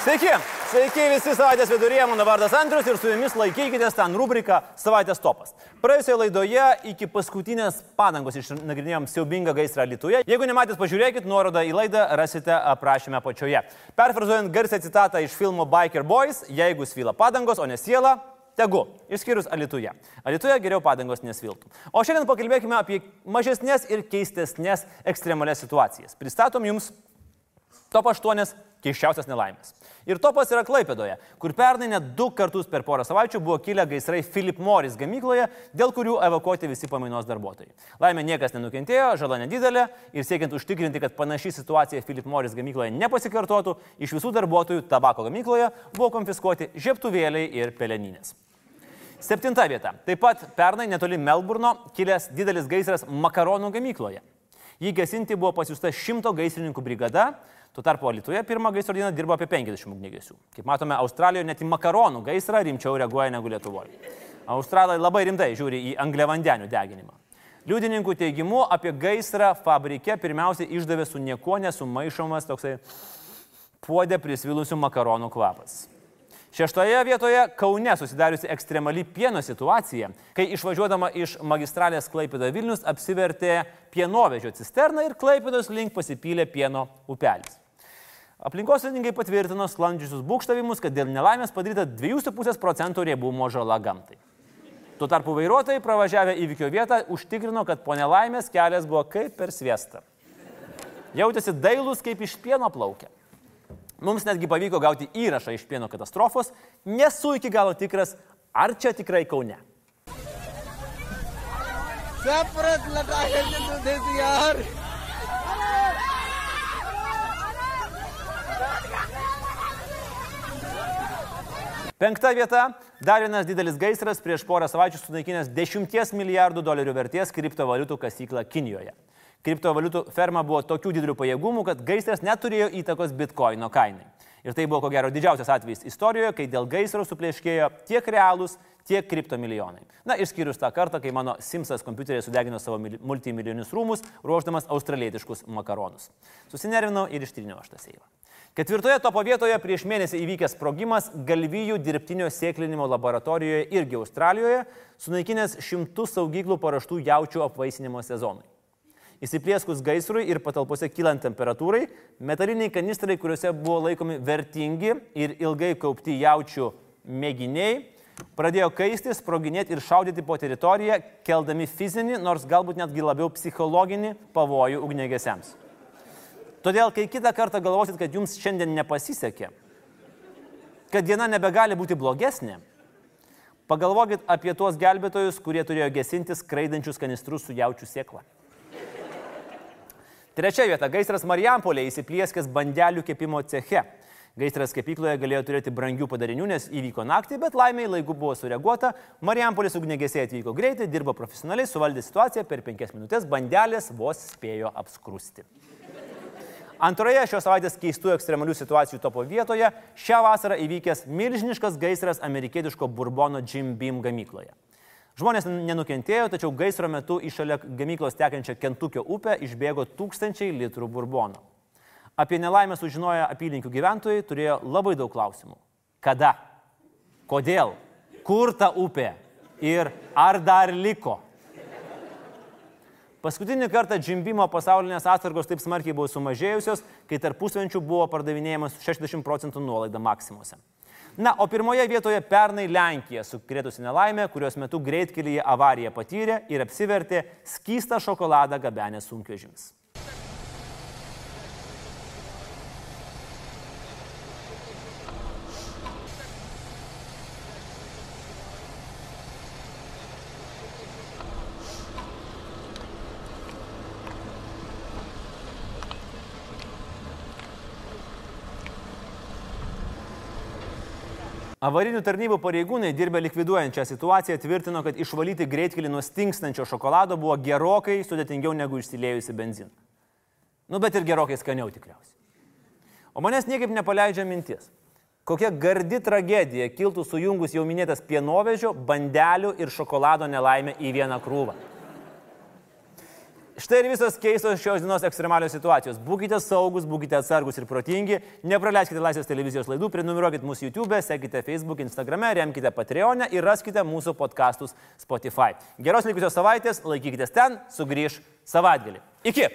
Sveiki, sveiki visi savaitės viduryje, mano vardas Andrius ir su jumis laikykitės ten rubriką Savaitės topas. Praėjusioje laidoje iki paskutinės padangos išnagrinėjom siaubingą gaisrą Lietuvoje. Jeigu nematėt, pažiūrėkit, nuorodą į laidą rasite aprašymę apačioje. Perfrazuojant garsią citatą iš filmo Biker Boys, jeigu svyla padangos, o ne siela, Tegu, išskyrus Alituje. Alituje geriau padangos nesviltų. O šiandien pakalbėkime apie mažesnės ir keistesnės ekstremalias situacijas. Pristatom jums top 8 keiščiausias nelaimės. Ir topas yra Klaipėdoje, kur pernai net du kartus per porą savaičių buvo kilę gaisrai Philip Morris gamykloje, dėl kurių evakuoti visi pamainos darbuotojai. Laimė niekas nenukentėjo, žala nedidelė ir siekiant užtikrinti, kad panaši situacija Philip Morris gamykloje nepasikartotų, iš visų darbuotojų tabako gamykloje buvo konfiskuoti žieptuvėliai ir peleninės. Septinta vieta. Taip pat pernai netoli Melburno kilęs didelis gaisras makaronų gamykloje. Jį gesinti buvo pasiūsta šimto gaisrininkų brigada, Tuo tarpu Lietuvoje pirmą gaisro dieną dirbo apie 50 ugnigesių. Kaip matome, Australijoje net į makaronų gaisrą rimčiau reaguoja negu Lietuvoje. Australai labai rimtai žiūri į angliavandenių deginimą. Liudininkų teigimu apie gaisrą fabrike pirmiausia išdavė su niekuo nesumaišomas toksai puodė prisvilusių makaronų kvapas. Šeštoje vietoje Kaune susidariusi ekstremali pieno situacija, kai išvažiuodama iš magistralės Klaipėda Vilnius apsivertė pienovežio cisterną ir Klaipėdos link pasipylė pieno upelis. Aplinkosaugininkai patvirtino sklandžiusius būkštavimus, kad dėl nelaimės padaryta 2,5 procentų riebumo žala gamtai. Tuo tarpu vairuotojai pravažiavę įvykio vietą užtikrino, kad po nelaimės kelias buvo kaip per sviestą. Jautėsi dailus kaip iš pieno plaukia. Mums netgi pavyko gauti įrašą iš pieno katastrofos, nesu iki galo tikras, ar čia tikrai Kaune. Saprat lata ke tu desi yaar. Penkta vieta - dar vienas didelis gaisras prieš porą savaičių sunaikinęs 10 milijardų dolerių vertės kriptovaliutų kasyklą Kinijoje. Kriptovaliutų ferma buvo tokių didelių pajėgumų, kad gaisras neturėjo įtakos bitkoino kainai. Ir tai buvo ko gero didžiausias atvejis istorijoje, kai dėl gaisro suplėškėjo tiek realūs, tiek kriptomilijonai. Na, išskyrus tą kartą, kai mano Simsas kompiuterėje sudegino savo multimilionius rūmus, ruoždamas australietiškus makaronus. Susinervinau ir ištrinėjau aš tą seivą. Ketvirtoje topo vietoje prieš mėnesį įvykęs sprogimas galvijų dirbtinio sėklinimo laboratorijoje irgi Australijoje, sunaikinęs šimtus saugyklų paraštų jaučių apvaisinimo sezonui. Įsiplieskus gaisrui ir patalpose kylant temperatūrai, metaliniai kanistrai, kuriuose buvo laikomi vertingi ir ilgai kaupti jaučių mėginiai, pradėjo kaisti, sproginėti ir šaudyti po teritoriją, keldami fizinį, nors galbūt netgi labiau psichologinį pavojų ugnegesiams. Todėl, kai kitą kartą galvosit, kad jums šiandien nepasisekė, kad diena nebegali būti blogesnė, pagalvokit apie tuos gelbėtojus, kurie turėjo gesinti skraidančius kanistrus su jaučių sėkla. Trečia vieta - gaisras Marijampolė įsiplieskęs bandelių kepimo ceche. Gaisras kepykloje galėjo turėti brangių padarinių, nes įvyko naktį, bet laimiai laiku buvo sureaguota. Marijampolės ugnegesiai atvyko greitai, dirbo profesionaliai, suvaldė situaciją, per penkias minutės bandelės vos spėjo apskrusti. Antroje šios savaitės keistų ekstremalių situacijų topo vietoje šią vasarą įvykęs milžiniškas gaisras amerikietiško burbono Jim Beam gamykloje. Žmonės nenukentėjo, tačiau gaisro metu į šalia gamyklos tekančią Kentukio upę išbėgo tūkstančiai litrų burbono. Apie nelaimę sužinoję apylinkių gyventojai turėjo labai daug klausimų. Kada? Kodėl? Kur ta upė? Ir ar dar liko? Paskutinį kartą džimbimo pasaulinės atsargos taip smarkiai buvo sumažėjusios, kai tarp pusvenčių buvo pardavinėjamas 60 procentų nuolaida maksimuose. Na, o pirmoje vietoje pernai Lenkija sukrėtusi nelaimė, kurios metu greitkelyje avariją patyrė ir apsivertė skystą šokoladą gabenę sunkvežimis. Avarinių tarnybų pareigūnai dirbę likviduojančią situaciją tvirtino, kad išvalyti greitkelį nuo stinkstančio šokolado buvo gerokai sudėtingiau negu išsiliejusi benziną. Nu, bet ir gerokai skaniau tikriausiai. O manęs niekaip nepaleidžia mintis. Kokia gardi tragedija kiltų sujungus jau minėtas pienovežio, bandelių ir šokolado nelaimę į vieną krūvą. Štai ir visos keistos šios dienos ekstremalios situacijos. Būkite saugus, būkite atsargus ir protingi, nepraleiskite Laisvės televizijos laidų, prenumeruokite mūsų YouTube, sekite Facebook, Instagram, remkite Patreon ir raskite mūsų podkastus Spotify. Geros likusios savaitės, laikykitės ten, sugrįž savaitgalį. Iki!